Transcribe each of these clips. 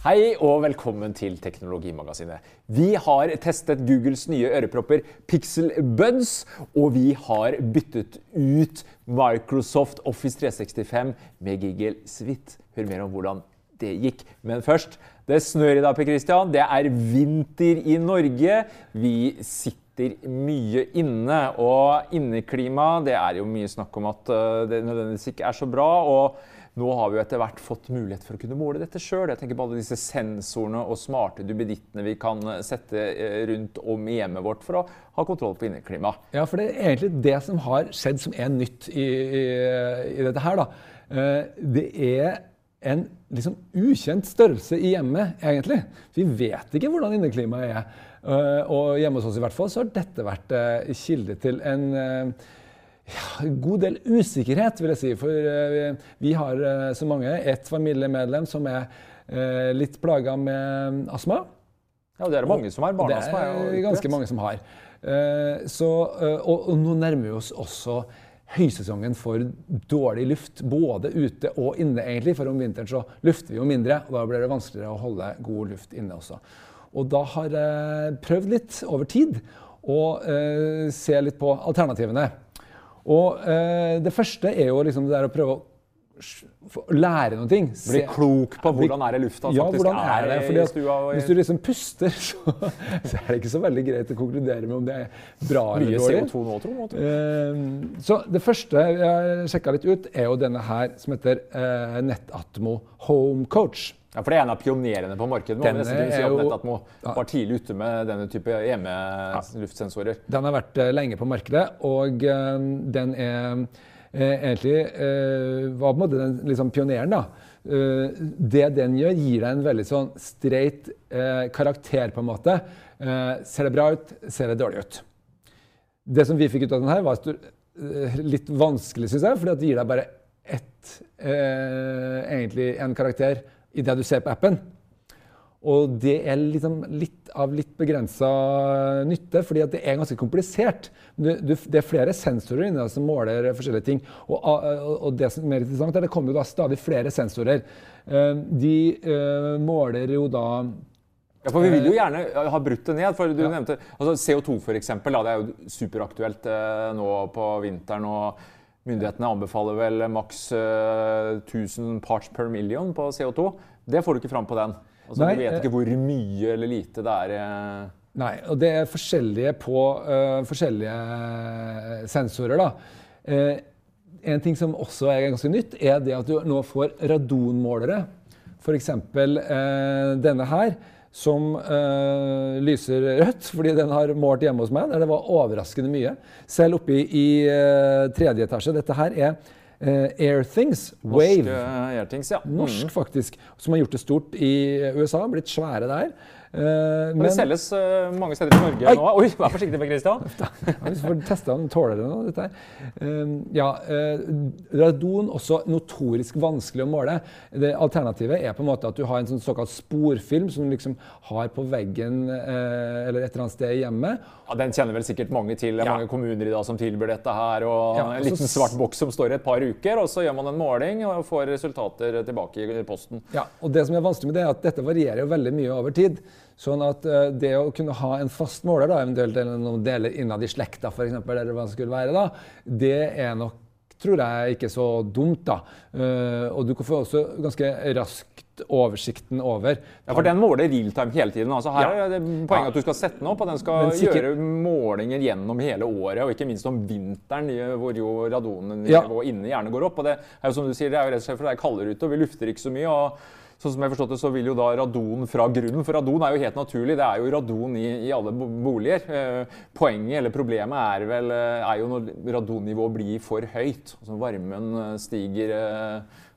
Hei og velkommen til Teknologimagasinet. Vi har testet Googles nye ørepropper Pixel Buds, og vi har byttet ut Microsoft Office 365 med Giggle Suite. Hør mer om hvordan det gikk. Men først, det snør i dag, Per Christian. Det er vinter i Norge. Vi sitter mye inne, og inneklima det er jo mye snakk om at eh, det nødvendigvis ikke er så bra. og nå har vi jo etter hvert fått mulighet for å kunne måle dette sjøl. Jeg tenker på alle disse sensorene og smarte duppedittene vi kan eh, sette eh, rundt om i hjemmet vårt for å ha kontroll på inneklimaet. Ja, for det er egentlig det som har skjedd som er nytt i, i, i dette her. da. Eh, det er en liksom ukjent størrelse i hjemmet, egentlig. Vi vet ikke hvordan inneklimaet er. Og hjemme hos oss i hvert fall så har dette vært kilde til en ja, en god del usikkerhet, vil jeg si. For uh, vi har uh, så mange. Ett familiemedlem som er uh, litt plaga med astma. Ja, det er det mange som har. Barneastma er jo ganske mange som har. Så, og, og, nå nærmer vi oss også høysesongen for dårlig luft. Både ute og inne, egentlig. For om vinteren så lufter vi jo mindre, og da blir det vanskeligere å holde god luft inne også. Og da har jeg prøvd litt over tid å se litt på alternativene. Og eh, det første er jo liksom det der å prøve å lære noen ting. Bli klok på hvordan er det lufta ja, faktisk hvordan er, det? Fordi at stua. Hvis du liksom puster, så, så, er det ikke så veldig greit å konkludere med om det er bra eller dårlig. CO2 nå, tror jeg. Eh, så det første jeg sjekka litt ut, er jo denne her som heter eh, Netatmo Home Coach. Ja, For det er en av pionerene på markedet. Denne si jo, Netatmo var tidlig ute med denne type hjemmeluftsensorer. Ja. Den har vært uh, lenge på markedet, og uh, den er uh, egentlig var på en måte den liksom, pioneren. da. det den gjør, gir deg en veldig sånn streit karakter, på en måte. ser det bra ut? Ser det dårlig ut? Det som vi fikk ut av den her, var litt vanskelig, syns jeg, fordi det gir deg bare ett, egentlig en karakter i det du ser på appen. Og det er liksom litt av litt begrensa nytte, fordi det er ganske komplisert. Du, du, det er flere sensorer inni som måler forskjellige ting. Og, og, det som er mer interessant, er at det kommer jo da stadig flere sensorer. Eh, de uh, måler jo da ja, for Vi vil jo gjerne ha brutt det ned. for du ja. nevnte altså CO2 for eksempel, da, Det er jo superaktuelt eh, nå på vinteren. og Myndighetene anbefaler vel maks uh, eh, 1000 parts per million på CO2. Det får du ikke fram på den. Altså, Nei, du vet ikke hvor mye eller lite det er. Uh... Nei, og det er forskjellige på uh, forskjellige sensorer. da. en ting som også er ganske nytt, er det at du nå får radonmålere. F.eks. Uh, denne her som uh, lyser rødt, fordi den har målt hjemme hos meg, der det var overraskende mye. Selv oppe i uh, tredje etasje. Dette her er uh, Airthings Wave. Norske Airthings, ja. Norsk, mm. faktisk. Som har gjort det stort i USA, blitt svære der. Uh, men, det selges uh, mange steder i Norge Oi. nå. Oi, Vær forsiktig med Christian. vi får teste om tåler det nå. dette her. Uh, ja, radon også notorisk vanskelig å måle. Det Alternativet er på en måte at du har en sånn såkalt sporfilm som du liksom har på veggen eller et eller annet sted hjemme. Ja, Den kjenner vel sikkert mange til. Det er ja. mange kommuner i dag som tilbyr dette her. og ja, En liten svart boks som står i et par uker, og så gjør man en måling og får resultater tilbake i posten. Ja, og Det som er vanskelig med det, er at dette varierer jo veldig mye over tid. Sånn at uh, det å kunne ha en fast måler, da, eventuelt eller noen deler innad i slekta, f.eks., eller hva det skulle være, da, det er nok tror jeg ikke så dumt. da. Uh, og du kan få også ganske raskt oversikten over. Ja, For den måler realtime hele tiden. altså Her ja. er det poenget ja. at du skal sette den opp, og den skal sikkert... gjøre målinger gjennom hele året. Og ikke minst om vinteren, hvor jo radonnivået ja. inne gjerne går opp. Og det er jo som du sier, det er jo rett og slett for det er kaldere ute, og vi lufter ikke så mye. og Sånn som jeg forstått det, så vil jo da radon fra grunnen For radon er jo helt naturlig. Det er jo radon i, i alle boliger. Eh, poenget eller problemet er, vel, eh, er jo når radonnivået blir for høyt. Altså varmen eh, stiger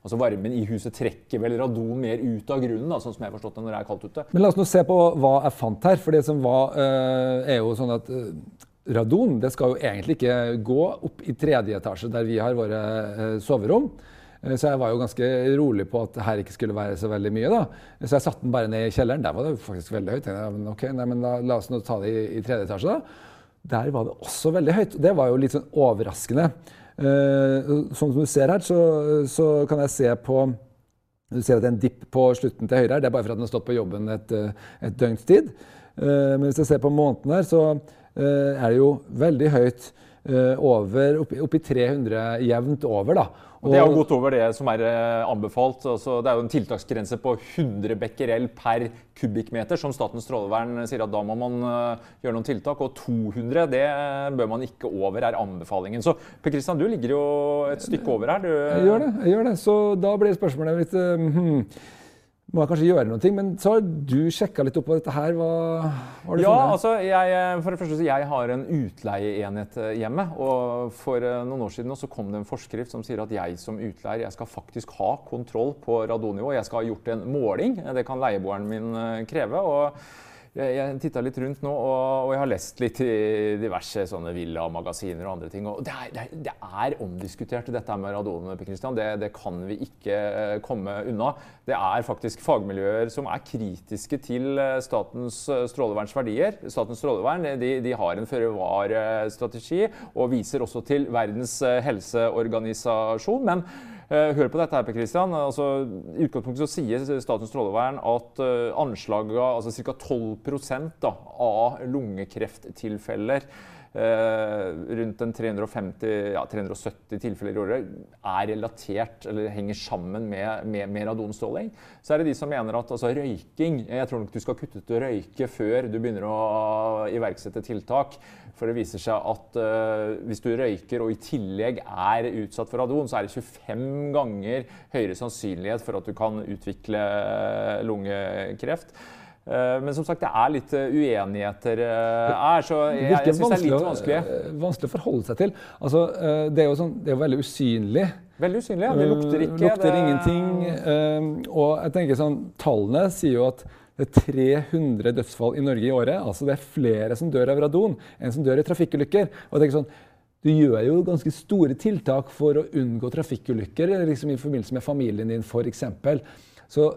altså Varmen i huset trekker vel radon mer ut av grunnen, da, sånn som jeg har forstått det når det er kaldt ute. Men La oss nå se på hva jeg fant her. for det som var, er jo sånn at Radon det skal jo egentlig ikke gå opp i tredje etasje, der vi har våre soverom. Eh, så jeg var jo ganske rolig på at her ikke skulle være så veldig mye. da. Så jeg satte den bare ned i kjelleren. Der var det faktisk veldig høyt. Jeg, men ok, nei, men da, La oss nå ta det i, i, tredje etasje, da. Der var det også veldig høyt. Det var jo litt sånn overraskende. Uh, sånn som du ser her, så, så kan jeg se på Du ser at det er en dipp på slutten til høyre her. Det er bare for at den har stått på jobben et, et døgns tid. Men hvis jeg ser på måneden her, så er det jo veldig høyt over, oppi, oppi 300 jevnt over. da. Og det er jo godt over det som er eh, anbefalt. Altså, det er jo en tiltaksgrense på 100 becquerel per kubikkmeter, som Statens strålevern sier at da må man uh, gjøre noen tiltak. Og 200 det bør man ikke over, er anbefalingen. Så Per Kristian, du ligger jo et stykke over her. Du, jeg gjør det. jeg gjør det. Så da blir spørsmålet litt hmm må jeg kanskje gjøre noe. Men så har du sjekka litt opp på dette her. Hva, hva har du ja, funnet? Altså, jeg, for det første, jeg har en utleieenhet eh, hjemme. Og for eh, noen år siden så kom det en forskrift som sier at jeg som utleier jeg skal faktisk ha kontroll på radonnivå. Jeg skal ha gjort en måling. Det kan leieboeren min eh, kreve. og jeg, jeg titta litt rundt nå, og, og, jeg har lest litt i diverse sånne villa-magasiner og andre ting. og Det er, det er, det er omdiskutert, dette med radon. Det, det kan vi ikke eh, komme unna. Det er faktisk fagmiljøer som er kritiske til eh, Statens eh, stråleverns verdier. Statens strålevern de, de har en føre-var-strategi og viser også til Verdens helseorganisasjon. men hør på dette her, Per Christian. Altså, I utgangspunktet så sier Statens strålevern at uh, anslaget altså ca. 12% da, av lungekrefttilfeller rundt en 350, ja, 370 tilfeller i året er relatert eller henger sammen med, med, med radonstråling. Så er det de som mener at altså, røyking Jeg tror nok du skal kutte ut å røyke før du begynner å iverksette tiltak. For det viser seg at uh, hvis du røyker og i tillegg er utsatt for radon, så er det 25 ganger høyere sannsynlighet for at du kan utvikle lungekreft. Uh, men som sagt, det er litt uh, uenigheter her, så jeg, jeg syns det er litt vanskelig. Vanskelig å forholde seg til. Altså, det, er jo sånn, det er veldig usynlig. Veldig usynlig, ja. Det lukter ikke. lukter det... ingenting. og jeg tenker sånn, Tallene sier jo at det er 300 dødsfall i Norge i året. altså Det er flere som dør av radon enn som dør i trafikkulykker. Og jeg tenker sånn, Du gjør jo ganske store tiltak for å unngå trafikkulykker liksom i forbindelse med familien din f.eks. Så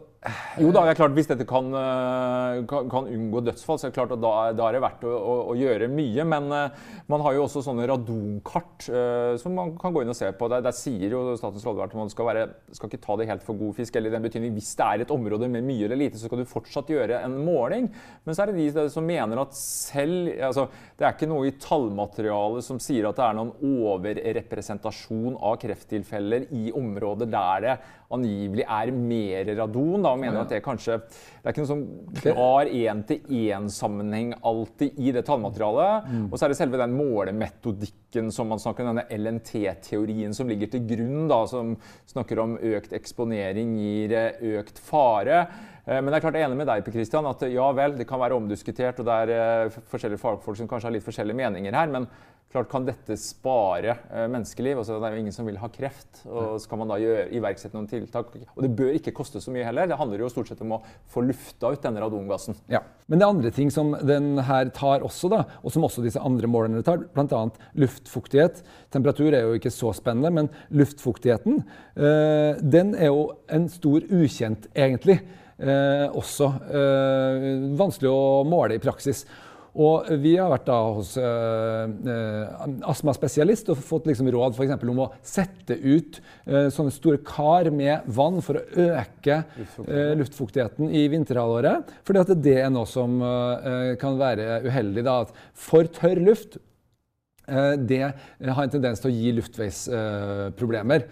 jo da, det er klart Hvis dette kan, eh, kan, kan unngå dødsfall, så er det klart at da, da er det verdt å, å, å, gjøre mye. Men uh, man har jo også sånne radonkart uh, som man kan gå inn og se på. Der, der sier jo Statens rådvern at man skal, være, skal, ikke ta det helt for god fisk. eller i den betydning Hvis det er et område med mye eller lite, så skal du fortsatt gjøre en måling. Men så er det de som mener at selv altså, Det er ikke noe i tallmaterialet som sier at det er noen overrepresentasjon av krefttilfeller i områder der det angivelig er mer radon. Da, og mener at det kanskje Det er ikke noe sånn klar én-til-én-sammenheng alltid i det tallmaterialet. Mm. Og så er det selve den målemetodikken som man snakker om, denne LNT-teorien som ligger til grunn, da, som snakker om økt eksponering gir eh, økt fare. Eh, men jeg er klart enig med deg Christian, at ja vel, det kan være omdiskutert, og det er eh, forskjellige fagfolk som kanskje har litt forskjellige meninger her. men klart Kan dette spare uh, menneskeliv? Altså, det er jo ingen som vil ha kreft. og så kan man da gjøre, iverksette noen tiltak. Og det bør ikke koste så mye heller. Det handler jo stort sett om å få lufta ut denne radongassen. Ja, Men det er andre ting som den her tar også, da, og som også disse andre målerne tar. Bl.a. luftfuktighet. Temperatur er jo ikke så spennende, men luftfuktigheten uh, den er jo en stor ukjent, egentlig. Uh, også vanskelig å måle i praksis. Og vi har vært da hos uh, uh, astmaspesialist og fått liksom råd for om å sette ut eh, sånne store kar med vann for å øke luftfuktigheten, luftfuktigheten i vinterhalvåret. Fordi det er noe som kan være uheldig. da, at For tørr luft det har en tendens til å gi luftveisproblemer.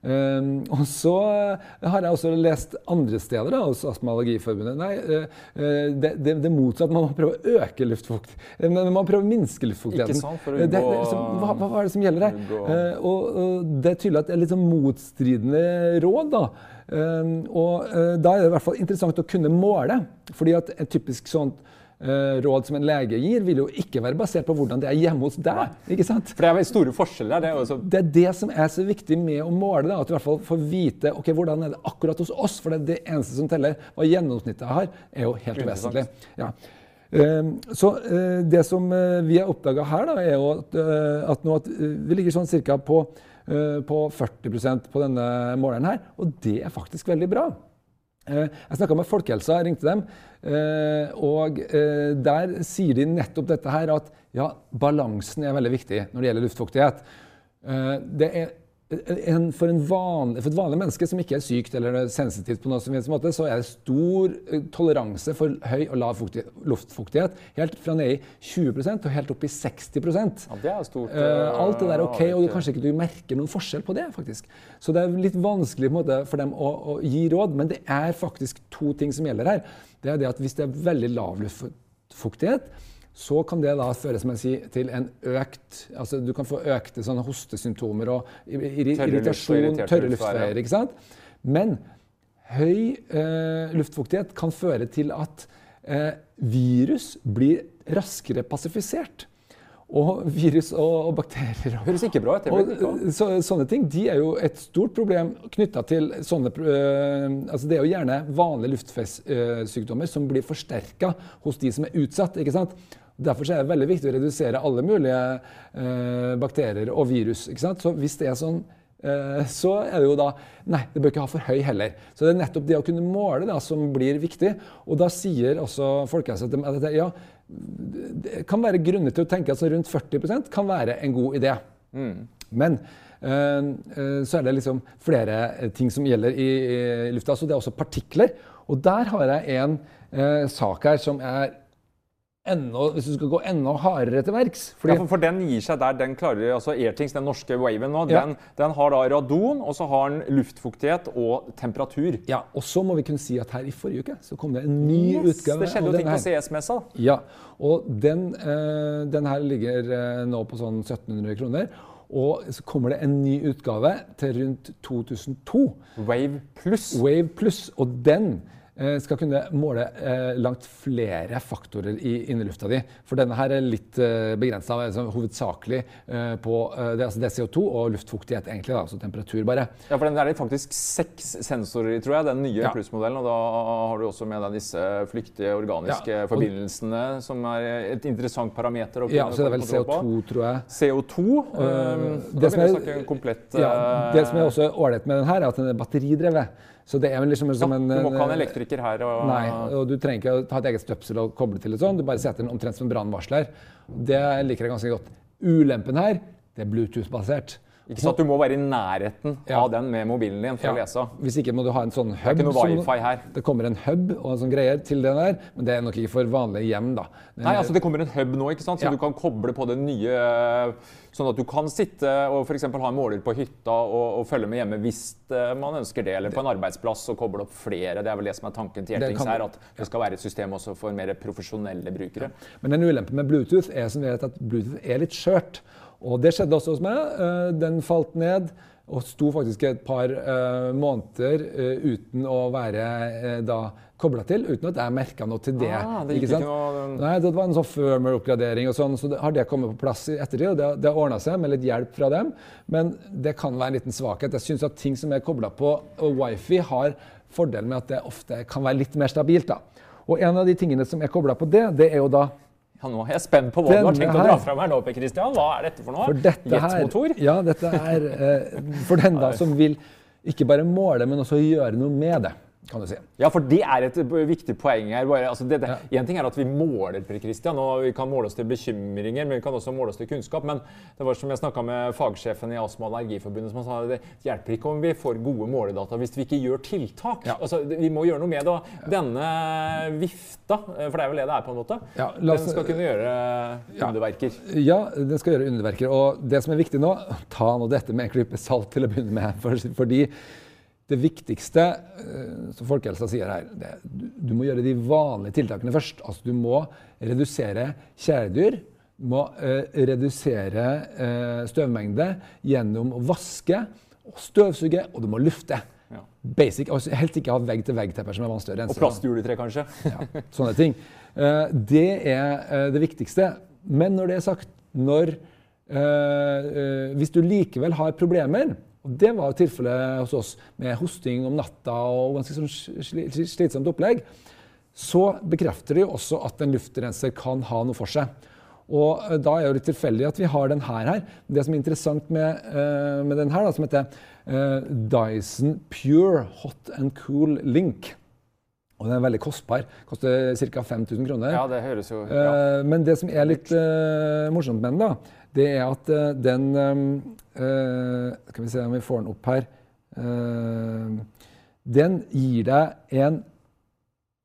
Um, og så har jeg også lest andre steder da, hos Astma- og Allergiforbundet Nei, uh, det, det, det motsatte. Man må prøve å øke luftfukt. Man må prøve å minske luftfuktigheten. Ikke sant, for å liksom, hva, hva, er det som gjelder her? Og, og, Det er tydelig at det er litt sånn motstridende råd. da. Um, og Da er det i hvert fall interessant å kunne måle. fordi at et typisk sånt Eh, råd som en lege gir, vil jo ikke være basert på hvordan det er hjemme hos deg. ikke sant? For det er store forskjeller. Det er, også... det er det som er så viktig med å måle. Da, at du i hvert fall får vite ok, hvordan er det akkurat hos oss. For det, er det eneste som teller. Hva gjennomsnittet har, er jo helt uvesentlig. Ja. Uh, så uh, det som uh, vi har oppdaga her, da, er jo at, at, nå at vi ligger sånn cirka på, på 40% på denne måleren her. Og det er faktisk veldig bra. Jeg snakka med Folkehelsa, jeg ringte dem. Eh, og eh, der sier de nettopp dette her at ja, balansen er veldig viktig når det gjelder luftfuktighet. Eh, det er en, for, en vanlig, for, et vanlig menneske som ikke er sykt eller sensitivt, på noen som helst måte, så er det stor eh, toleranse for høy og lav luftfuktighet. Helt fra ned i 20% og helt opp i 60 ja, det er stort. Uh, alt det der er OK, og du, kanskje ikke du merker noen forskjell på det. faktisk. Så det er litt vanskelig måte, for dem å, å, gi råd, men det er faktisk to ting som gjelder her. Det er det at Hvis det er veldig lav luftfuktighet, så kan det da føre som jeg sier, til en økt altså Du kan få økte sånne hostesymptomer og irritasjon, tørre luftveier. ikke sant? Men høy eh, luftfuktighet kan føre til at eh, virus blir raskere pasifisert. Og virus og, og bakterier Høres ikke bra ut. Så, sånne ting de er jo et stort problem knytta til sånne øh, altså Det er jo gjerne vanlige luftveissykdommer som blir forsterka hos de som er utsatt. ikke sant? Derfor er det veldig viktig å redusere alle mulige eh, bakterier og virus. ikke sant? Så hvis det er sånn, eh, så er det jo da Nei, det bør ikke ha for høy heller. Så det er nettopp det å kunne måle da, som blir viktig. Og da sier også Folkehelseinstituttet at ja, det kan være grunner til å tenke at rundt 40% kan være en god idé. Mm. Men øh, så er det liksom flere ting som gjelder i, i lufta. Så det er også partikler. Og der har jeg en øh, sak her som er enda, hvis du skal gå enda hardere til verks. Ja, for, for, den gir seg der, den klarer, altså Airtings, den norske waven nå, ja. den, den, har da radon, og så har den luftfuktighet og temperatur. Ja, Og så må vi kunne si at her i forrige uke så kom det en ny yes, utgave. Det skjedde jo ting på CS-messa. Ja, og den, øh, den, her ligger øh, nå på sånn 1700 kroner. Og så kommer det en ny utgave til rundt 2002. Wave Plus. Wave Plus, Og den skal kunne måle eh, langt flere faktorer i innelufta di. For denne her er litt eh, begrensa, altså hovedsakelig eh, på eh, det, altså det CO2 og luftfuktighet, egentlig. Da, altså temperatur, bare. Ja, for den er det faktisk seks sensorer i, tror jeg, den nye ja. plussmodellen. Og da har du også med deg disse flyktige organiske ja, forbindelsene, som er et interessant parameter. ja, så det er vel CO2, tror jeg. CO2. Um, det, som er, komplett, ja, det som er også ålreit med den her, er at den er batteridrevet. Så det er liksom som en, Du må ikke ha en elektriker her. Og... Nei, og du trenger ikke å ta et eget støpsel og koble til. sånn. Du bare setter den omtrent som en brannvarsler. Det liker jeg ganske godt. Ulempen her det er Bluetooth-basert. Ikke sant? Du må være i nærheten ja. av den med mobilen din for ja. å lese. Hvis ikke må du ha en sånn hub. Det er ikke noe wifi her. Det kommer en hub og sånn greier til den der, men det er nok ikke for vanlige hjem. da. Nei, altså Det kommer en hub nå, ikke sant? så ja. du kan koble på den nye Sånn at du kan sitte og for ha en måler på hytta og, og, følge med hjemme hvis eh, man ønsker det. Eller på en arbeidsplass og koble opp flere. Det er vel det som er tanken til Hjeltings her. At det skal være et system også for mer profesjonelle brukere. Men en ulempe med Bluetooth er som vet at Bluetooth er litt skjørt. Og det skjedde også hos meg. Eh, den falt ned og sto faktisk et par uh, måneder uten å være da kobla til, uten at jeg merka noe til det. Ah, det, ikke sant? Noe... Nei, det var en sånn firmware-oppgradering, og sånn, så det, har det kommet på plass i ettertid. og Det, det har ordna seg med litt hjelp fra dem, men det kan være en liten svakhet. Jeg syns at ting som er kobla på wifi, har fordelen med at det ofte kan være litt mer stabilt. da. Og en av de tingene som er kobla på det, det er jo da ja, nå er jeg spent på hva Denne du har tenkt her, å dra fram her nå, Per Christian. Hva er dette for noe? For Jetmotor? Ja, dette er eh, for den da som vil ikke bare måle, men også gjøre noe med det kan du si. Ja, for det er et viktig poeng her. Bare, altså det, det, ja. En ting er at vi måler, Per Christian, og vi kan måle oss til bekymringer, men vi kan også måle oss til kunnskap. Men det var som jeg snakka med fagsjefen i Astma- og Allergiforbundet, som sa det hjelper ikke om vi får gode måledata hvis vi ikke gjør tiltak. Ja. Altså, vi må gjøre noe med det. Og denne vifta, for det er vel det det er, på en måte, ja, oss, den skal kunne gjøre underverker. Ja, den skal gjøre underverker. Og det som er viktig nå, ta nå dette med en klype salt til å begynne med. For, fordi det viktigste eh, som folkehelsa sier her, det, du, må gjøre de vanlige tiltakene først. Altså Du må redusere kjæledyr. Du må eh, redusere eh, støvmengde gjennom å vaske og støvsuge, og du må lufte. Ja. Basic, altså Helst ikke ha vegg-til-vegg-tepper som er vanskelig å rense. Og plastjuletre, kanskje. ja, sånne ting. Eh, det er eh, det viktigste. Men når det er sagt, når, eh, hvis du likevel har problemer og Det var tilfellet hos oss med hosting om natta og ganske sånn slitsomt opplegg. Så bekrefter det jo også at en luftrenser kan ha noe for seg. Og eh, Da er det jo litt tilfeldig at vi har den her. Det som er interessant med, uh, med den her, da, som heter uh, Dyson Pure Hot and Cool Link. Og den er veldig kostbar. Koster ca. 5000 kroner. Ja, det høres jo... Ja. Uh, men det som er litt morsomt med den, da, det er at uh, den um, uh, Skal vi se om vi får den opp her. Uh, den gir deg en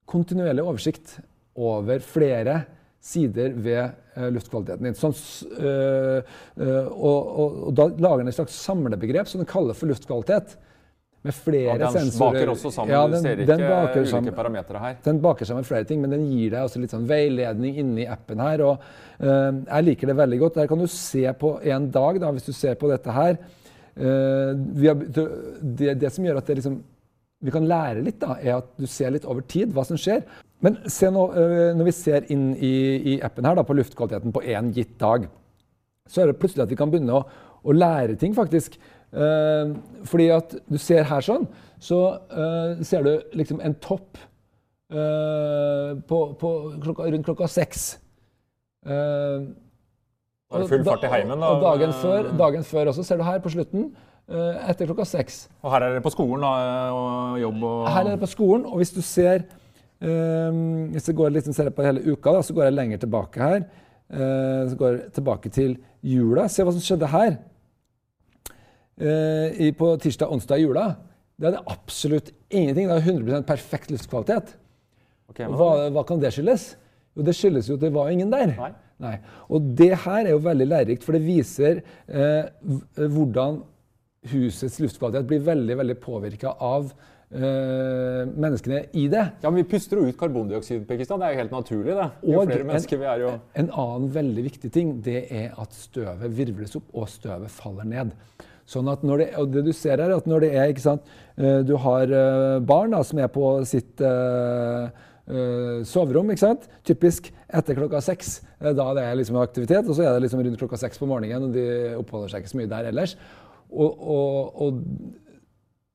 kontinuerlig oversikt over flere sider ved luftkvaliteten din. Sånn, og, og, og, da lager den et slags samlebegrep som den kaller for luftkvalitet med flere ja, den sensorer. baker også sammen. Ja, den, du ser ikke ulike sammen, parametere her. Den baker sammen flere ting, men den gir deg også litt sånn veiledning inni appen her. og uh, Jeg liker det veldig godt. Der kan du se på en dag, da, hvis du ser på dette her. Uh, har, det, det, som gjør at liksom, vi kan lære litt, da, er at du ser litt over tid hva som skjer. Men se nå, uh, når vi ser inn i, i appen her da, på luftkvaliteten på én gitt dag, så er det plutselig at vi kan begynne å, å lære ting, faktisk. Uh, fordi at du ser her sånn, så uh, ser du liksom en topp uh, på, på klokka, rundt klokka seks. Uh, det full fart i heimen, da. Og dagen før, dagen før også, ser du her på slutten. etter klokka seks. Og her er det på skolen da, og jobb og Her er det på skolen, og hvis du ser Hvis jeg går litt, ser på hele uka, da, så går jeg lenger tilbake her. så går jeg tilbake til jula. Se hva som skjedde her eh, på tirsdag, onsdag i jula, det hadde absolutt ingenting. Det var 100% perfekt luftkvalitet. Okay, hva, hva, kan det skyldes? Jo, Det skyldes jo at det var ingen der. Nei. Nei. Og det her er jo veldig lærerikt, for det viser eh, hvordan husets luftkvalitet blir veldig veldig påvirka av eh, menneskene i det. Ja, men Vi puster jo ut karbondioksid. Pakistan. Det er jo helt naturlig. det. Jo og flere en, vi er jo... En annen veldig viktig ting det er at støvet virvles opp, og støvet faller ned. Sånn at det, og det du ser her, at når det er ikke sant, Du har barn da, som er på sitt uh, soverom. ikke sant? Typisk etter klokka seks. Da det er liksom aktivitet. Og så er det liksom rundt klokka seks på morgenen, og de oppholder seg ikke så mye der ellers. Og, og, og,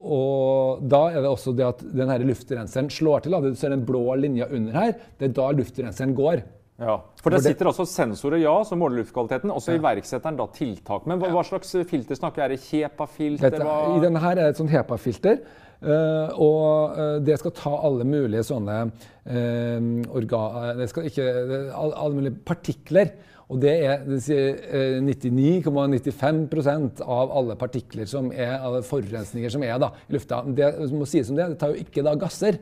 og, da er det også det at denne luftrenseren slår til. Da. Du ser den blå linja under her. Det er da luftrenseren går. Ja, For det sitter også sensorer ja, som måler luftkvaliteten, og så ja. iverksetter den da tiltak. Men hva, hva slags filter snakker vi? Er det HEPA-filter? I denne her er det et sånt HEPA-filter. Uh, og uh, det skal ta alle mulige sånne uh, organ... Det skal ikke alle, mulige partikler. Og det er det 99,95% av alle partikler som er, alle forurensninger som er da, i lufta. Det må sies som det, det tar jo ikke da gasser.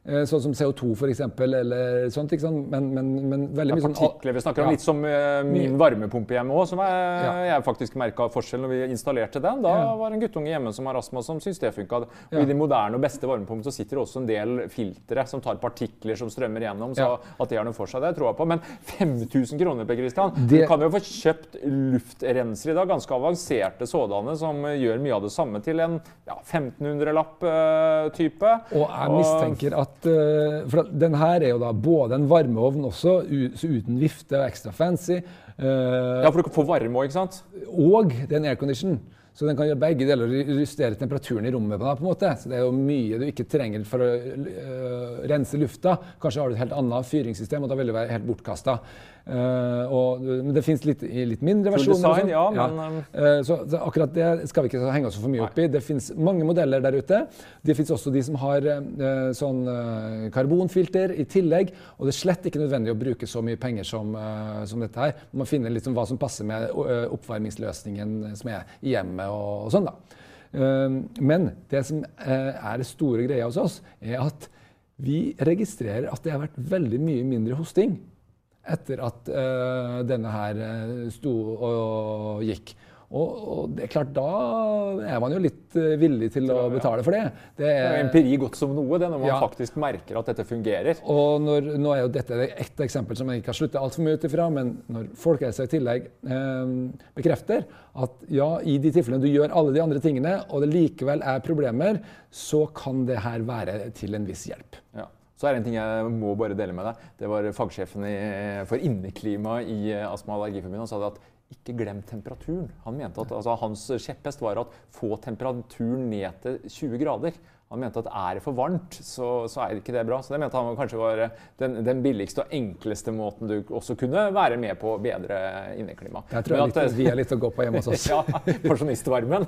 Eh, sånn som CO2 f.eks. eller sånt. ikke sant? Men, men, men veldig mye sånn Partikler vi snakker om. Ja. Litt som uh, min varmepumpe hjemme òg, som jeg, ja. jeg faktisk merka forskjell når vi installerte den. Da ja. var det en guttunge hjemme som har astma som syntes det funka. Og I de moderne og beste varmepumpene så sitter det også en del filtre som tar partikler som strømmer gjennom. Så at det har noe for seg, det tror jeg på. Men 5000 kroner, Per Christian. Det... Du kan jo få kjøpt luftrenser i dag, ganske avanserte sådanne, som gjør mye av det samme til en 1500-lapp-type. Uh, og jeg mistenker at at for at den her er jo da både en varmeovn også, uten vifte og ekstra fancy. Uh, ja, for du kan få varme òg, ikke sant? Og det er en aircondition. Så den kan gjøre begge deler og justere temperaturen i rommet. på den, på en måte. Så Det er jo mye du ikke trenger for å uh, rense lufta. Kanskje har du et helt annet fyringssystem, og da vil det være helt bortkasta. Uh, og, men det fins litt, litt, mindre versjoner. Design, ja, men... Uh, så, så, akkurat det skal vi ikke henge oss for mye opp i. Det fins mange modeller der ute. Det fins også de som har uh, sånn karbonfilter i tillegg. Og det er slett ikke nødvendig å bruke så mye penger som, som dette her. Man finner liksom hva som passer med oppvarmingsløsningen som er i hjemmet og, og sånn. da. men det som er det store greia hos oss, er at vi registrerer at det har vært veldig mye mindre hosting etter at uh, denne her eh, sto og gikk. Og, og, det er klart, da er man jo litt uh, villig til å betale for det. Det er, det er empiri godt som noe, det når man ja. faktisk merker at dette fungerer. Og når, nå er jo dette ett eksempel som jeg ikke har sluttet altfor mye ut ifra, men når Folkehelsa i tillegg eh, bekrefter at ja, i de tilfellene du gjør alle de andre tingene, og det likevel er problemer, så kan det her være til en viss hjelp. Ja. Så er det en ting jeg må bare dele med deg. Det var fagsjefen for inneklima i Astma- og Allergiforbundet. Han sa at ikke glem temperaturen. Han mente at altså, Hans kjepphest var at få temperaturen ned til 20 grader. Han mente at er det for varmt, så, så er det ikke det bra. Så det mente han kanskje var den, den, billigste og enkleste måten du også kunne være med på å bedre inneklima. Jeg tror jeg litt, vi er litt å gå på hjemme hos oss. ja, Pensjonistvarmen.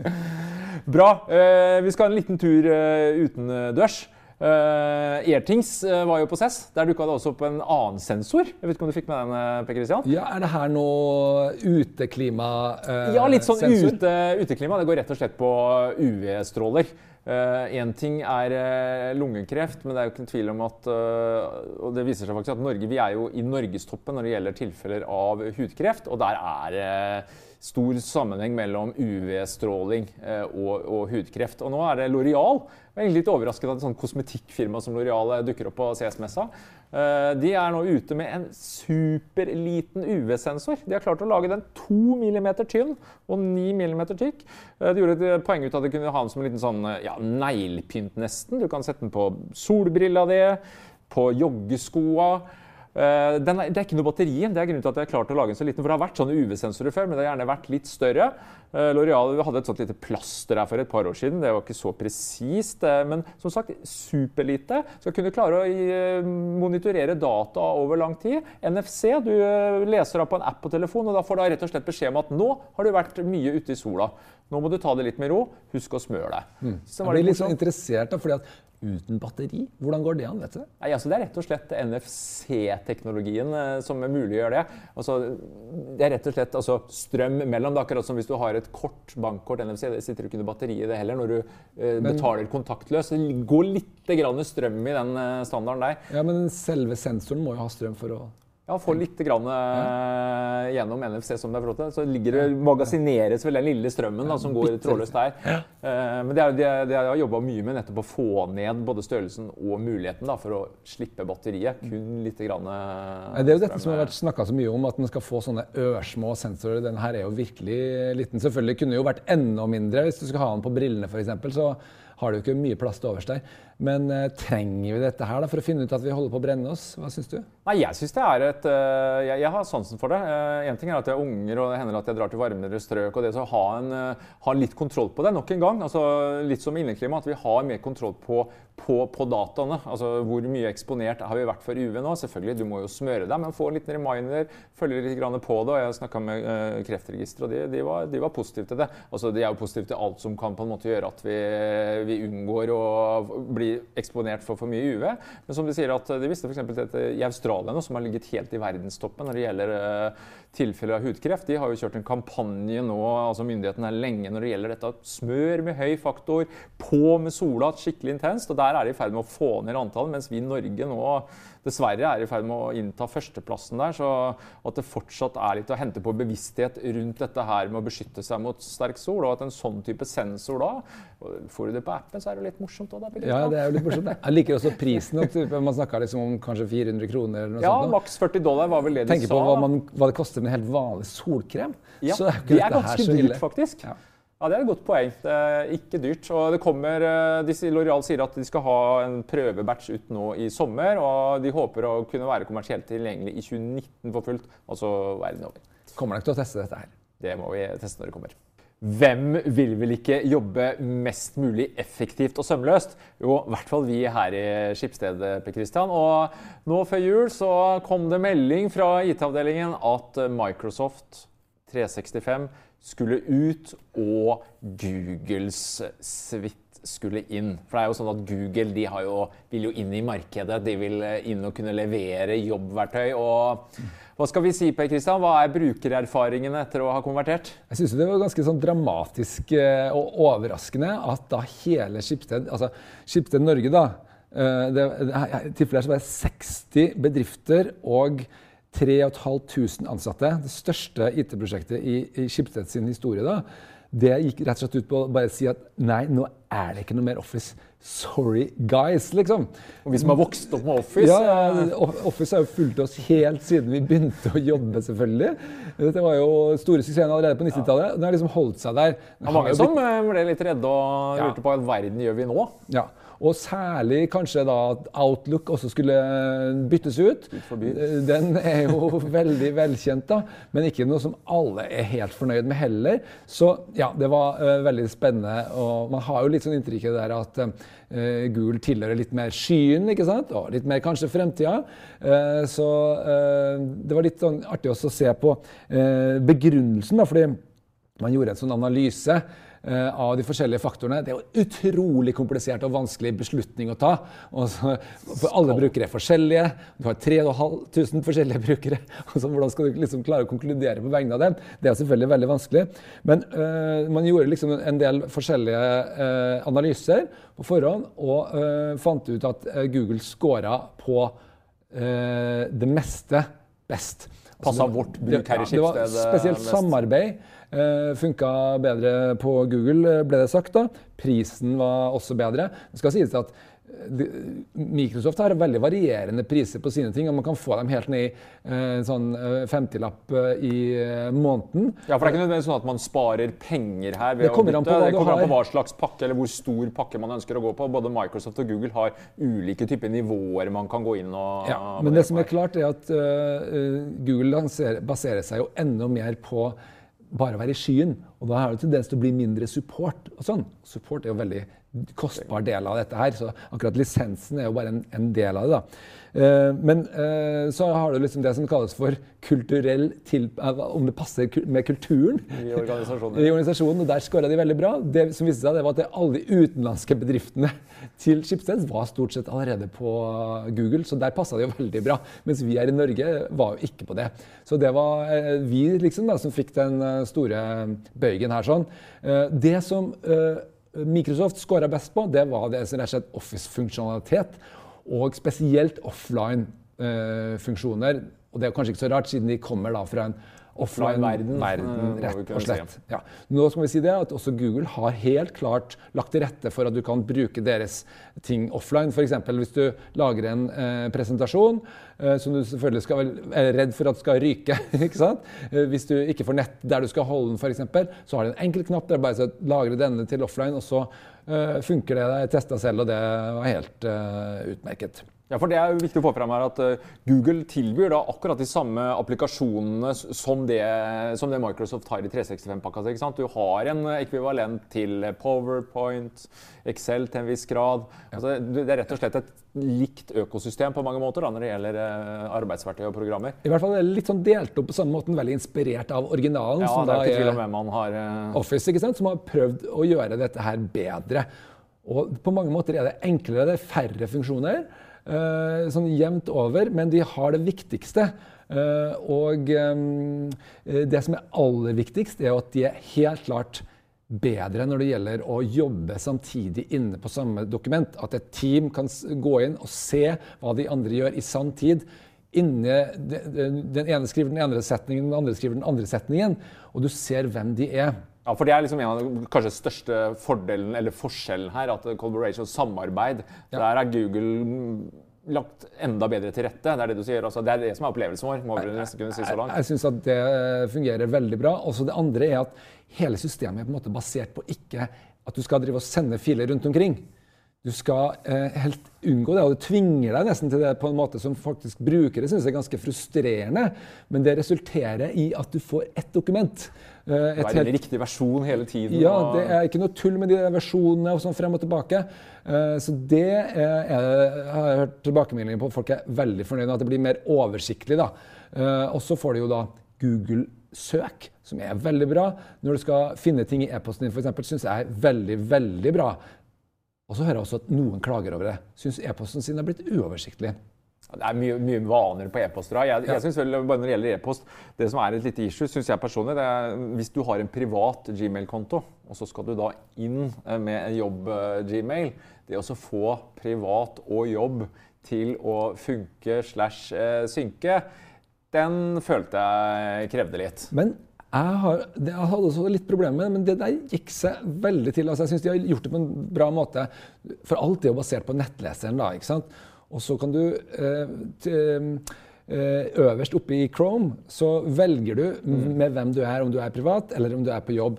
Bra. Eh, vi skal ha en liten tur uh, utendørs. Uh, Airthings uh, var jo på CES. Der dukka det også opp en annen sensor. Jeg vet ikke om du fikk med den, Per Christian? Ja, Er det her noe uteklimasensor? Uh, ja, litt sånn ute, uteklima. Det går rett og slett på UV-stråler. Én ting er lungekreft, men det er jo ikke en tvil om at Og det viser seg faktisk at Norge, vi er jo i norgestoppen når det gjelder tilfeller av hudkreft. Og der er stor sammenheng mellom UV-stråling og, og, hudkreft. Og nå er det Loreal. Jeg er litt overrasket at et sånt kosmetikkfirma som Loreal dukker opp på CS-messa. De er nå ute med en superliten UV-sensor. De har klart å lage den 2 mm tynn og 9 mm tykk. De gjorde et poeng ut av at de kunne ha den som en liten sånn, ja, neglepynt, nesten. Du kan sette den på solbrilla di, på joggeskoa. Uh, er, det er ikke noe batteri. Det er grunnen til at jeg har klart å lage den så liten. For det har vært sånne UV-sensorer før, men det har gjerne vært litt større. Uh, L'Oreal hadde et sånt lite plaster her for et par år siden. Det var ikke så presist. Uh, men som sagt, superlite. Skal kunne klare å monitorere data over lang tid. NFC, du leser av på en app på telefon, og da får du rett og slett beskjed om at nå har du vært mye ute i sola. Nå må du ta det litt med ro. Husk å smøre deg. Mm. jeg blir litt sånn interessert, da, fordi at uten batteri? Hvordan går det an? vet du? Nei, altså Det er rett og slett NFC-teknologien eh, som er mulig å gjøre det. Altså, det er rett og slett altså, strøm mellom. Det akkurat som hvis du har et kort, bankkort NFC. Det sitter ikke noe batteri i det heller når du eh, men, betaler kontaktløst. Det går litt grann strøm i den eh, standarden der. Ja, Men selve sensoren må jo ha strøm for å ja, få litt grann, eh, gjennom NFC som det er flott. Så ligger det, magasineres vel den lille strømmen da, som går trådløst der. Eh, men det, er, det, det har jobba mye med nettopp å få ned både størrelsen og muligheten da, for å slippe batteriet. Kun litt grann, eh, Det er jo dette som har vært snakka så mye om, at man skal få sånne ørsmå sensorer. Den her er jo virkelig liten. Selvfølgelig kunne jo vært enda mindre hvis du skal ha den på brillene f.eks. Så har du ikke mye plass til overs der. Men uh, trenger vi dette her da, for å finne ut at vi holder på å brenne oss? Hva syns du? Nei, Jeg synes det er et, uh, jeg, jeg, har sansen for det. Én uh, ting er at jeg er unger og det hender at jeg drar til varmere strøk. og det så ha, ha litt kontroll på det nok en gang. altså Litt som inneklima, at vi har mer kontroll på, på, på, dataene. altså Hvor mye eksponert har vi vært for UV nå? Selvfølgelig, Du må jo smøre deg, men få en liten reminder. Følge litt på det. og Jeg snakka med Kreftregisteret, og de, de, var, de, var, positive til det. altså De er jo positive til alt som kan på en måte gjøre at vi, vi unngår å bli eksponert for for mye UV. Men som de sier at de visste f.eks. i Australia, som har ligget helt i verdenstoppen når det gjelder uh, tilfeller av hudkreft, de har jo kjørt en kampanje nå, altså myndighetene er lenge når det gjelder dette. Smør med høy faktor, på med sola skikkelig intenst. og Der er de i ferd med å få ned antallet, mens vi i Norge nå dessverre er i ferd med å innta førsteplassen der. Så at det fortsatt er litt å hente på bevissthet rundt dette her med å beskytte seg mot sterk sol, og at en sånn type sensor da Får du det på appen, så er det litt morsomt òg. Ja, det er jo litt morsomt. Jeg liker også prisen. Man snakka liksom om kanskje 400 kroner eller noe ja, sånt. Ja, maks 40 dollar var vel det de sa. Tenker på hva, man, hva, det koster med en helt vanlig solkrem. Ja, så er det er ganske dyrt, faktisk. Ja. Ja, Det er et godt poeng. Det er ikke dyrt. Og det kommer, eh, Loreal sier at de skal ha en prøvebatch ut nå i sommer. Og de håper å kunne være kommersielt tilgjengelig i 2019 for fullt. Altså verden over. Kommer nok til å teste dette her? Det må vi teste når det kommer. Hvem vil vel ikke jobbe mest mulig effektivt og sømløst? Jo, i hvert fall vi her i Skipsstedet. Per Christian. Og nå før jul så kom det melding fra IT-avdelingen at Microsoft 365 skulle ut, og Googles suite skulle inn. For det er jo sånn at Google de jo, vil jo inn i markedet. De vil inn og kunne levere jobbverktøy. og hva skal vi si, Per Kristian? Hva er brukererfaringene etter å ha konvertert? Jeg synes Det var ganske sånn dramatisk eh, og overraskende at da hele Skipsted, altså Skipsted Norge da, eh, det, I tilfellet så var det 60 bedrifter og 3500 ansatte, det største IT-prosjektet i, i Schibsted sin historie, da, det gikk rett og slett ut på å bare si at nei, nå er det ikke noe mer Office. Sorry, guys, liksom. Og vi som har vokst opp med Office Ja, Office har jo fulgt oss helt siden vi begynte å jobbe, selvfølgelig. Dette var jo store suksessen allerede på 90-tallet. Den har liksom holdt seg der. Det var mange som eh, ble litt redde og lurte ja. på hva verden gjør vi nå. Ja, og særlig kanskje da at Outlook også skulle byttes ut. Den er jo veldig velkjent, da, men ikke noe som alle er helt fornøyd med heller. Så ja, det var uh, veldig spennende. Og man har jo litt sånn inntrykk der at uh, Google tilhører litt mer skyen, ikke sant? og litt mer kanskje fremtida. Uh, så det var litt sånn artig også å se på begrunnelsen, da, fordi man gjorde en sånn analyse eh, av de forskjellige faktorene. Det er jo utrolig komplisert og vanskelig beslutning å ta. Så, for alle brukere er forskjellige. Du har 3500 forskjellige brukere. Så hvordan skal du liksom klare å konkludere på vegne av dem? Det er selvfølgelig veldig vanskelig. Men uh, man gjorde liksom en del forskjellige uh, analyser på forhånd og uh, fant ut at Google scora på det meste best. Passa altså, vårt bruk her i Skipsted? Det var spesielt samarbeid. Uh, Funka bedre på Google, ble det sagt. da. Prisen var også bedre. Det skal sies at Microsoft har veldig varierende priser på sine ting, og man kan få dem helt ned i en sånn 50-lapp uh, i måneden. Ja, for Det er ikke nødvendigvis sånn at man sparer penger her ved å bytte. På det kommer an på hva slags pakke eller hvor stor pakke man ønsker å gå på. Både Microsoft og Google har ulike typer nivåer man kan gå inn og Ja, Men det som er klart, er at Google baserer seg jo enda mer på bare være i skyen. Og da har det tendens til å bli mindre support. og sånn. Support er jo veldig kostbar del av dette her, så akkurat lisensen er jo bare en, en del av det. da. Uh, men uh, så har du liksom det som kalles for kulturell til... Om det passer med kulturen i organisasjonen. I organisasjonen, og Der skåra de veldig bra. Det som viste seg, det var at alle de utenlandske bedriftene til Schibsted var stort sett allerede på Google, så der passa det jo veldig bra. Mens vi her i Norge var jo ikke på det. Så det var vi liksom da, som fikk den store bøygen her sånn. det som Microsoft scora best på, det var det som rett og slett Office-funksjonalitet. Og spesielt offline-funksjoner. og det er kanskje ikke så rart, siden de kommer da fra en offline-verden, verden, rett og slett. Ja. Nå skal vi si det at også Google har helt klart lagt til rette for at du kan bruke deres ting offline. F.eks. hvis du lager en eh, presentasjon eh, som du selvfølgelig skal, er redd for at skal ryke. ikke sant? Eh, hvis du ikke får nett der du skal holde den, f.eks., så har du en enkel knapp der bare å lagre denne til offline, og så eh, funker det. Jeg testa selv, og det var helt eh, utmerket. Ja, for Det er jo viktig å få fram her at Google tilbyr da akkurat de samme applikasjonene som det, som det Microsoft har i 365-pakka. Du har en ekvivalent til PowerPoint, Excel til en viss grad. Altså, det er rett og slett et likt økosystem på mange måter da, når det gjelder uh, arbeidsverktøy og programmer. I hvert fall er det litt sånn delt opp på samme måte, veldig inspirert av originalen. Ja, som det er ikke tvil om hvem man har... Uh... Office, ikke sant? som har prøvd å gjøre dette her bedre. Og på mange måter er det enklere, det er færre funksjoner. Eh, sånn jevnt over, men de har det viktigste. Eh, og eh, det som er aller viktigst, er at de er helt klart bedre når det gjelder å jobbe samtidig inne på samme dokument. At et team kan gå inn og se hva de andre gjør i sann tid. Inne, den ene skriver den ene setningen, den andre skriver den andre setningen. Og du ser hvem de er. Ja, for Det er liksom en av de kanskje største fordelen eller forskjellen her. At collaboration, samarbeid, ja. der er Google lagt enda bedre til rette. Det er det du sier. Altså, det er det som er opplevelsen vår. må vi nesten kunne si så langt. Jeg, jeg syns at det fungerer veldig bra. Også det andre er at hele systemet er på en måte basert på ikke at du skal drive og sende filer rundt omkring. Du skal eh, helt unngå det, og det tvinger deg nesten til det på en måte som faktisk brukere syns er ganske frustrerende. Men det resulterer i at du får ett dokument. Eh, et helt, riktig versjon hele tiden. Ja, det er ikke noe tull med de versjonene og sånn frem og tilbake. Eh, så det er, er, har jeg hørt tilbakemeldinger på. Folk er veldig fornøyd med at det blir mer oversiktlig. da. Eh, og så får du jo da Google søk, som er veldig bra. Når du skal finne ting i e-posten din, f.eks., syns jeg er veldig, veldig bra. Og så hører jeg også at noen klager over det. Syns e-posten sin er blitt uoversiktlig. Det er mye, mye vaner på e-poster. Jeg, jeg synes vel, bare Når det gjelder e-post, det som er et lite issue, syns jeg personlig, det er hvis du har en privat Gmail-konto, og så skal du da inn eh, med en jobb-Gmail Det å få privat og jobb til å funke slash eh, synke, den følte jeg krevde litt. Men jeg, har, jeg hadde også litt problemer med det, men det der gikk seg veldig til. Altså, jeg syns de har gjort det på en bra måte. For alt er jo basert på nettleseren. da, ikke sant? Og så kan du eh, eh, Øverst oppe i Chrome så velger du mm. med hvem du er, om du er privat eller om du er på jobb.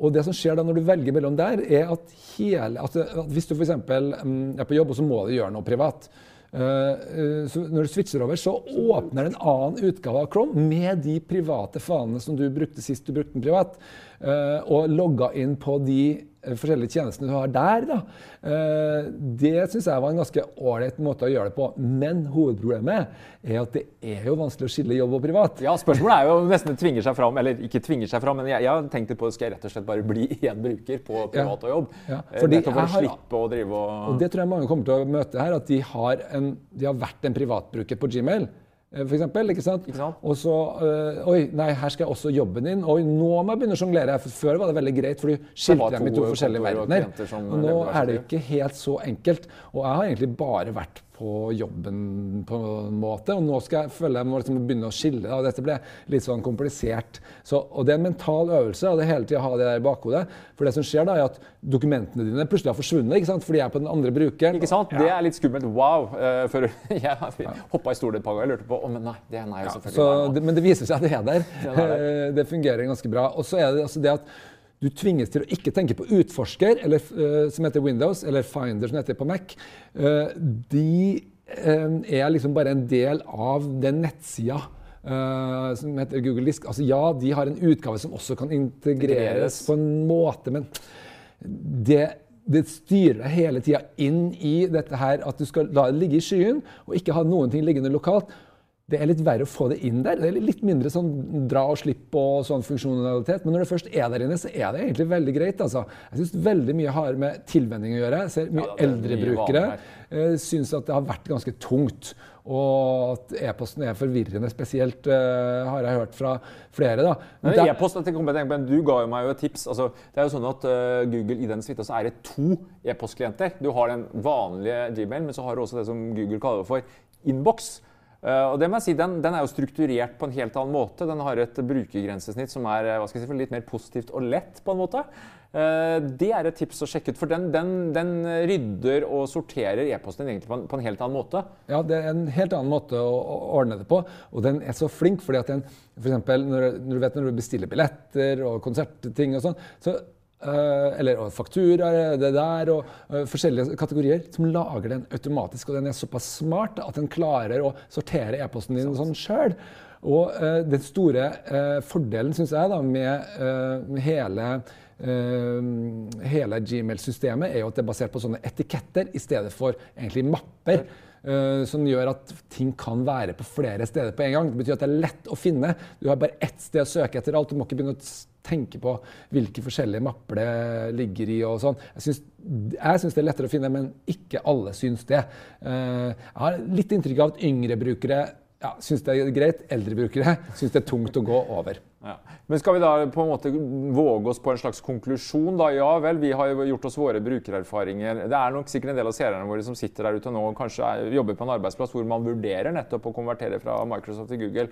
Og det som skjer da når du velger mellom der, er at, hele, at, at hvis du f.eks. Mm, er på jobb, og så må du gjøre noe privat, så når du switcher over, så åpner en annen utgave av Chrome med de private fanene som du brukte sist du brukte den privat, eh, og logga inn på de eh, forskjellige tjenestene du har der, da, eh, det syns jeg var en ganske ålreit måte å gjøre det på. Men hovedproblemet er at det er jo vanskelig å skille jobb og privat. Ja, Spørsmålet er jo nesten det tvinger seg fram, eller ikke tvinger seg fram, men jeg, har tenkt på skal jeg rett og slett bare bli én bruker på privat og jobb. Ja, ja. fordi Nettopp for å har- slippe å drive og Og det tror jeg mange kommer til å møte her, at de har, en, de har vært en privatbruker på Gmail. Eh, For eksempel, ikke sant? Ikke sant? Og så øh, Oi, nei, her skal jeg også jobben din. Oi, nå må jeg begynne å sjonglere. Før var det veldig greit, for du skilte dem i to to forskjellige verdener. Og nå er det ikke helt så enkelt. Og jeg har egentlig bare vært på jobben på en måte, og nå skal jeg føle jeg må liksom begynne å skille. Og dette ble litt sånn komplisert. Så, og det er en mental øvelse, og det hele tida ha det der i bakhodet. For det som skjer da, er at dokumentene dine plutselig har forsvunnet, ikke sant? fordi jeg er på den andre brukeren. Ikke sant? Det er litt skummelt. Wow. Uh, før jeg hoppa i stolen et par ganger og lurte på oh, men nei, det er nei, selvfølgelig. Så, det, men det viser seg at det er der. Det er der. det fungerer ganske bra. Og så er det altså det at du tvinges til å ikke tenke på utforsker, eller, eh, som heter Windows, eller Finder, som heter på Mac. Eh, de eh, er liksom bare en del av den nettsida. Uh, som heter Google Disk. Altså Ja, de har en utgave som også kan integreres Integreres. på en måte, men det, det styrer deg hele tida inn i dette her at du skal la det ligge i skyen og ikke ha noen ting liggende lokalt. Det er litt verre å få det inn der. Det er litt mindre sånn dra og slipp og sånn funksjonalitet. Men når det først er der inne, så er det egentlig veldig greit. altså. Jeg syns veldig mye har med tilvenning å gjøre. Jeg ser mye Ja, eldre brukere uh, syns at det har vært ganske tungt. Og at e-posten er forvirrende, spesielt uh, har jeg hørt fra flere. da. Men e-post, men Du ga jo meg jo et tips. Altså, det er jo sånn at uh, Google I den suite er det to e-postklienter. Du har den vanlige Gmail, men så har du også det som Google kaller for innboks. Eh, og det må jeg si, den, den er jo strukturert på en helt annen måte. Den har et brukergrensesnitt som er eh, si, litt mer positivt og lett. på en måte. Uh, det er et tips å sjekke ut, for den, den, den rydder og sorterer e-posten din egentlig på en, på en helt annen måte. Ja, det er en helt annen måte å, å ordne det på. Og den er så flink, fordi at den for når, når du vet når du bestiller billetter og konsertting og sånn, så eller og fakturaer, det der, og eh, forskjellige kategorier som lager den automatisk. Og den er såpass smart at den klarer å sortere e-posten din sånn sjøl. Og eh, den store eh, fordelen, syns jeg, da, med, eh, hele eh, hele Gmail-systemet er jo at det er basert på sånne etiketter i stedet for egentlig mapper. Eh, som gjør at ting kan være på flere steder på en gang. Det betyr at det er lett å finne. Du har bare ett sted å søke etter alt. Du må ikke begynne å tenke på hvilke forskjellige mapper det ligger i. og sånn. Jeg syns, det er lettere å finne, men ikke alle syns det. Eh, jeg har litt inntrykk av at yngre brukere ja, syns det er greit. Eldre brukere syns det er tungt å gå over. Ja. Men skal vi da på en måte våge oss på en slags konklusjon? da? Ja vel, vi har jo gjort oss våre brukererfaringer. Det er nok sikkert en del av seerne våre som sitter der ute nå og kanskje er, jobber på en arbeidsplass hvor man vurderer nettopp å konvertere fra Microsoft til Google.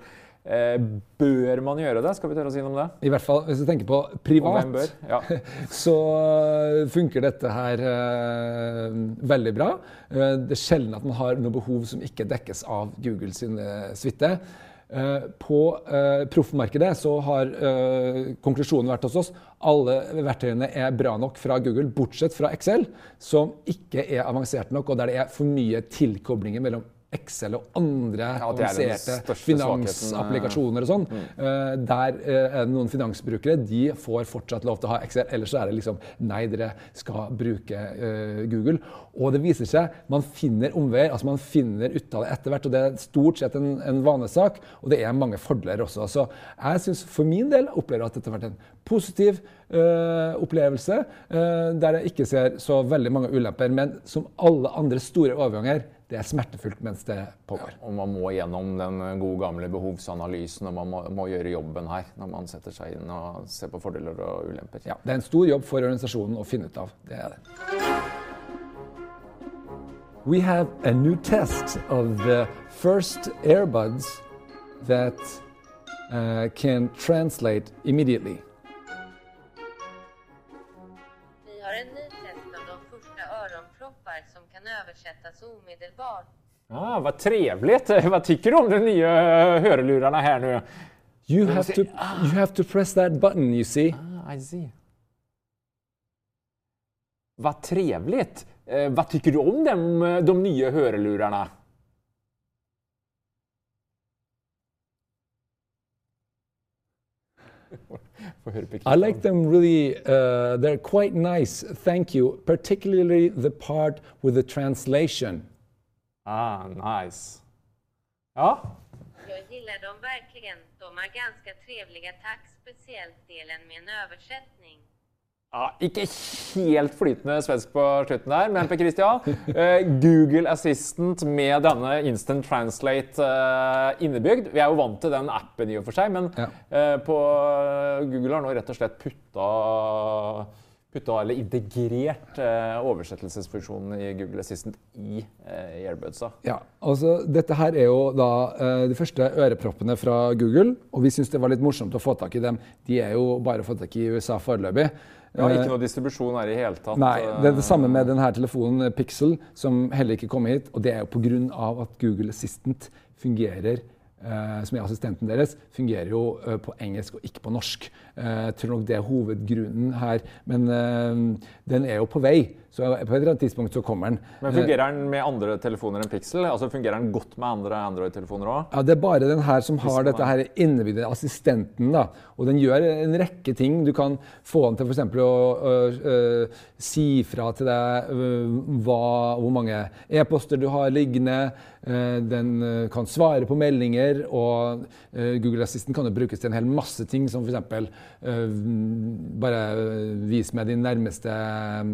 Eh, bør man gjøre det? Skal vi tørre å si noe om det? I hvert fall hvis du tenker på privat. bør? Ja. så øh, funker dette her eh, veldig bra. Eh, det er sjelden at man har noe behov som ikke dekkes av Google sin eh, suite. Eh, på uh, proffmarkedet så har øh, konklusjonen vært hos oss alle verktøyene er bra nok fra Google, bortsett fra Excel, som ikke er avansert nok, og der det er for mye tilkoblinger mellom Excel og andre Ja, avanserte største finansapplikasjoner og sånn. Mm. der eh, er det noen finansbrukere de får fortsatt lov til å ha Excel. Ellers så er det liksom nei, dere skal bruke eh, Google. Og det viser seg, man finner omveier. altså Man finner ut av det etter hvert. Og det er stort sett en, en vanesak, og det er mange fordeler også. Så jeg syns for min del opplever at dette har vært en positiv eh, opplevelse, eh, der jeg ikke ser så veldig mange ulemper. Men som alle andre store overganger, det er smertefullt mens det pågår. Og man må gjennom den gode gamle behovsanalysen, og man må, må gjøre jobben her når man setter seg inn og ser på fordeler og ulemper. Ja, det er en stor jobb for organisasjonen å finne ut av. Det er det. We have a new test of the first earbuds that uh, can translate immediately. Vi har en översättas omedelbart. Ah, vad trevligt! Vad tycker du om de nya hörlurarna här nu? You have to you have to press that button, you see. Ah, I see. Vad trevligt! Eh, vad tycker du om dem, de nya hörlurarna? Få høre på I like them really. Uh, they're quite nice. Thank you. Particularly the part with the translation. Ah, nice. Ja. Jag gillar dem verkligen. De är ganska trevliga. Tack speciellt delen med en översättning. Ja, ikke helt flytende svensk på slutten der, men Per Christian, eh, Google Assistant med denne Instant Translate eh, innebygd. Vi er jo vant til den appen i og for seg, men Ja. eh, på Google har nå rett og slett putta, putta eller integrert oversettelsesfunksjonen i Google Assistant i eh, Airbudsa. Ja, altså Dette her er jo da de første øreproppene fra Google, og vi syns det var litt morsomt å få tak i dem. De er jo bare å få tak i USA foreløpig. Ja, Eh, ikke noe distribusjon her i hele tatt. Nei, det er det eh, samme med denne telefonen eh, Pixel, som heller ikke kom hit. Og det er jo pga. at Google Assistant fungerer eh, som er assistenten deres, fungerer jo eh, på engelsk og ikke på norsk. Eh, jeg tror nok det er hovedgrunnen her. Men eh, den er jo på vei, så på et eller annet tidspunkt så kommer den. Men fungerer den med andre telefoner enn Pixel? Altså Fungerer den godt med andre Android-telefoner òg? Ja, Det er bare den her som har dette her innebygde assistenten. da, og Den gjør en rekke ting. Du kan få den til f.eks. å ø, ø, si fra til deg hva, hvor mange e-poster du har liggende. Eh, Den kan svare på meldinger. Og Google Assistant kan jo brukes til en hel masse ting, som f.eks. bare ø, vis meg de nærmeste eh,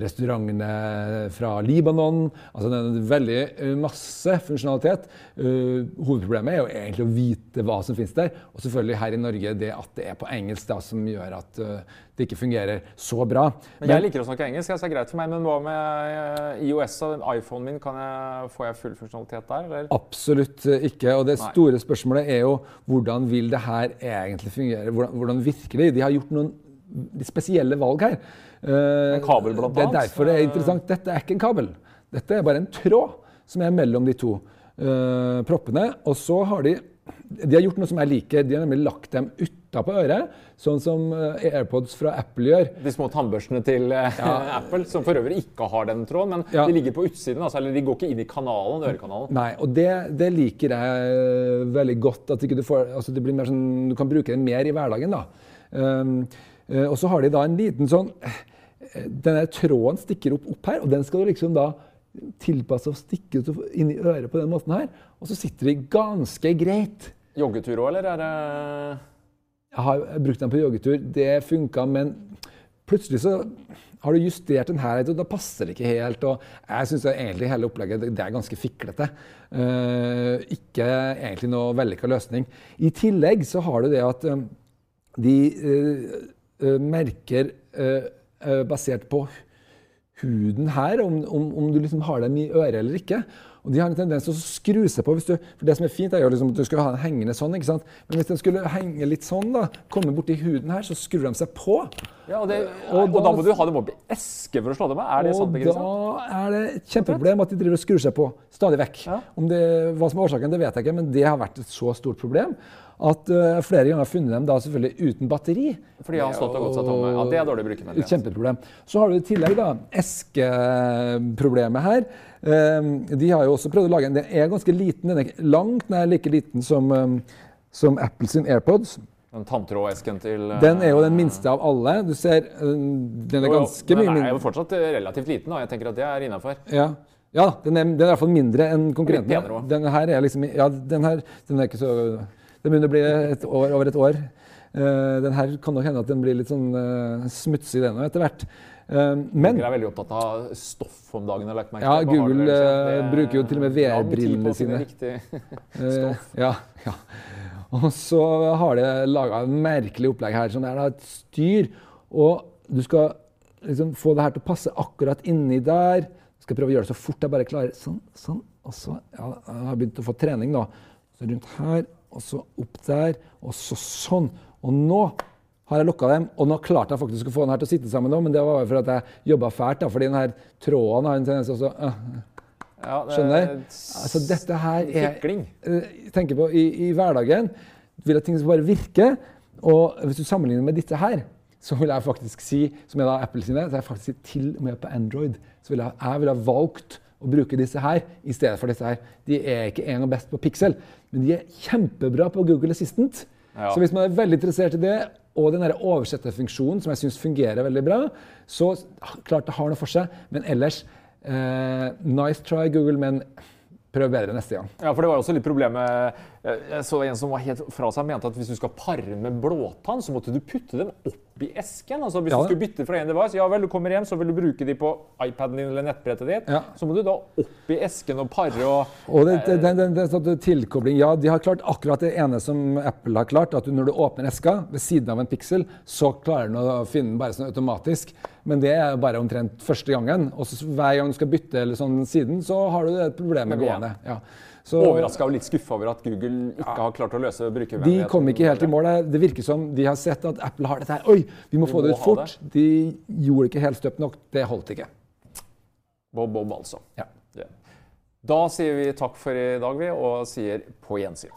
restaurantene fra Libanon. Altså det er veldig eh, masse funksjonalitet. Eh, hovedproblemet er jo egentlig å vite hva som finnes der. Og selvfølgelig her i Norge det at det er på engelsk da, som gjør at eh, det ikke fungerer så bra. Men jeg liker å snakke engelsk, så det er greit for meg. Men hva med eh, IOS og iPhonen min? Kan jeg, får jeg full funksjonalitet der, eller? Absolutt ikke. Og det Nei. store spørsmålet er jo hvordan vil det her egentlig fungere? Hvordan, hvordan virker det? De har gjort noen spesielle valg her. Eh, En kabel blant annet. Det er derfor det er interessant. Dette er ikke en kabel. Dette er bare en tråd som er mellom de to uh, proppene. Og så har de de har gjort noe som jeg liker. De har nemlig lagt dem utapå øret, sånn som eh, AirPods fra Apple gjør. De små tannbørstene til ja. Apple, som for øvrig ikke har den tråden, men Ja. de ligger på utsiden. Altså, eller de går ikke inn i kanalen, ørekanalen. Nei, og det, det liker jeg veldig godt. At du, får, altså det blir mer sånn, du kan bruke det mer i hverdagen. da. Um, og så har de da en liten sånn eh, Denne tråden stikker opp, opp her, og den skal du liksom da tilpasse og stikke ut inn i øret på den måten her. Og så sitter de ganske greit. Joggetur òg, eller er det Jeg har brukt den på joggetur, det funka, men plutselig så har du justert den her, og da passer det ikke helt. og Jeg syns egentlig hele opplegget det er ganske fiklete. Uh, ikke egentlig noe vellykka løsning. I tillegg så har du det at eh, de eh, eh, merker eh, eh, basert på huden her, om, om, om du liksom har dem i øret eller ikke. Og De har en tendens til å skru seg på. du, for Det som er fint, er jo liksom at du skal ha den hengende sånn. ikke sant? Men hvis den skulle henge litt sånn, da, komme borti huden her, så skrur de seg på. Ja, og, det, Og og, da, da- må du ha dem opp i eske for å slå dem av. Er det sant? Og da er det et kjempeproblem at de driver og skrur seg på stadig vekk. Ja. Om det, hva som er årsaken, det vet jeg ikke, men det har vært et så stort problem at uh, flere ganger har funnet dem da selvfølgelig uten batteri. Fordi han har stått og gått seg tomme. Ja, det er dårlig brukervennlighet. Et kjempeproblem. Så har du i tillegg da eskeproblemet her. Eh, De har jo også prøvd å lage en Den er ganske liten. Den er langt nær like liten som, um, som Apple sin AirPods. Den tanntrådesken til uh, Den er jo den minste av alle. Du ser, uh, den er ganske mye mindre. Den er jo fortsatt eh, relativt liten, da. Jeg tenker at det er innafor. Ja, ja den, er, den er i hvert fall mindre enn konkurrenten. Den her er liksom Ja, den her den er ikke så Den begynner å bli et år, over et år. Eh, den her kan nok hende at den blir litt sånn eh, smutsig, den òg, etter hvert. Eh, men Google er veldig opptatt av stoff om dagen. merke Ja, Google, det- bruker jo til og med VR-brillene sine. Eh, ja, ja. Og så har de laga et merkelig opplegg her. Sånn er det et styr. Og du skal liksom få det her til å passe akkurat inni der. Jeg skal prøve å gjøre det så fort jeg bare klarer. Sånn, sånn. Og så ja, Jeg har begynt å få trening nå. Så rundt her, og så opp der, og så sånn. Og nå har jeg lukka dem, og nå klarte jeg faktisk å få den her til å sitte sammen nå, men det var bare for at jeg jobba fælt, da, fordi den her tråden har en tendens til å øh, Ja, det- Skjønner? Altså, dette her er eh, Jeg tenker på i, i hverdagen vil at ting skal bare virke. Og hvis du sammenligner med dette her, så vil jeg faktisk si, som er da Apple sine, så er jeg faktisk si til og med på Android, så vil jeg, jeg vil ha valgt å bruke disse her i stedet for disse her. De er ikke engang best på Pixel, men de er kjempebra på Google Assistant. Ja. Så hvis man er veldig interessert i det, og den oversetterfunksjonen som jeg syns fungerer veldig bra, så klart det har noe for seg. Men ellers eh, Nice try, Google, men prøv bedre neste gang. Ja, for det var også litt problemet Jeg så en som var helt fra seg mente at hvis du skal pare med blåtann, så måtte du putte dem opp i esken. Altså Hvis Ja. du skulle bytte fra en device, ja vel, du kommer hjem, så vil du bruke de på iPaden din eller nettbrettet ditt. Ja. Så må du da opp i esken og pare og Og det, det, det, det, det, sånn tilkobling, ja, De har klart akkurat det ene som Apple har klart. at du, Når du åpner eska ved siden av en piksel, så klarer den å finne den bare sånn automatisk. Men det er bare omtrent første gangen. Og så hver gang du skal bytte eller sånn siden, så har du det problemet gående. Ja. Så overraska og litt skuffa over at Google ikke har klart å løse de brukervennligheten. kom ikke helt i mål. Det virker som de har sett at Apple har dette her. Oi, vi må få det ut fort. fort. De gjorde ikke helt støpt nok. Det holdt ikke. Bob Bob, altså. Ja. Ja. Da sier vi takk for i dag, vi, og sier på gjensyn.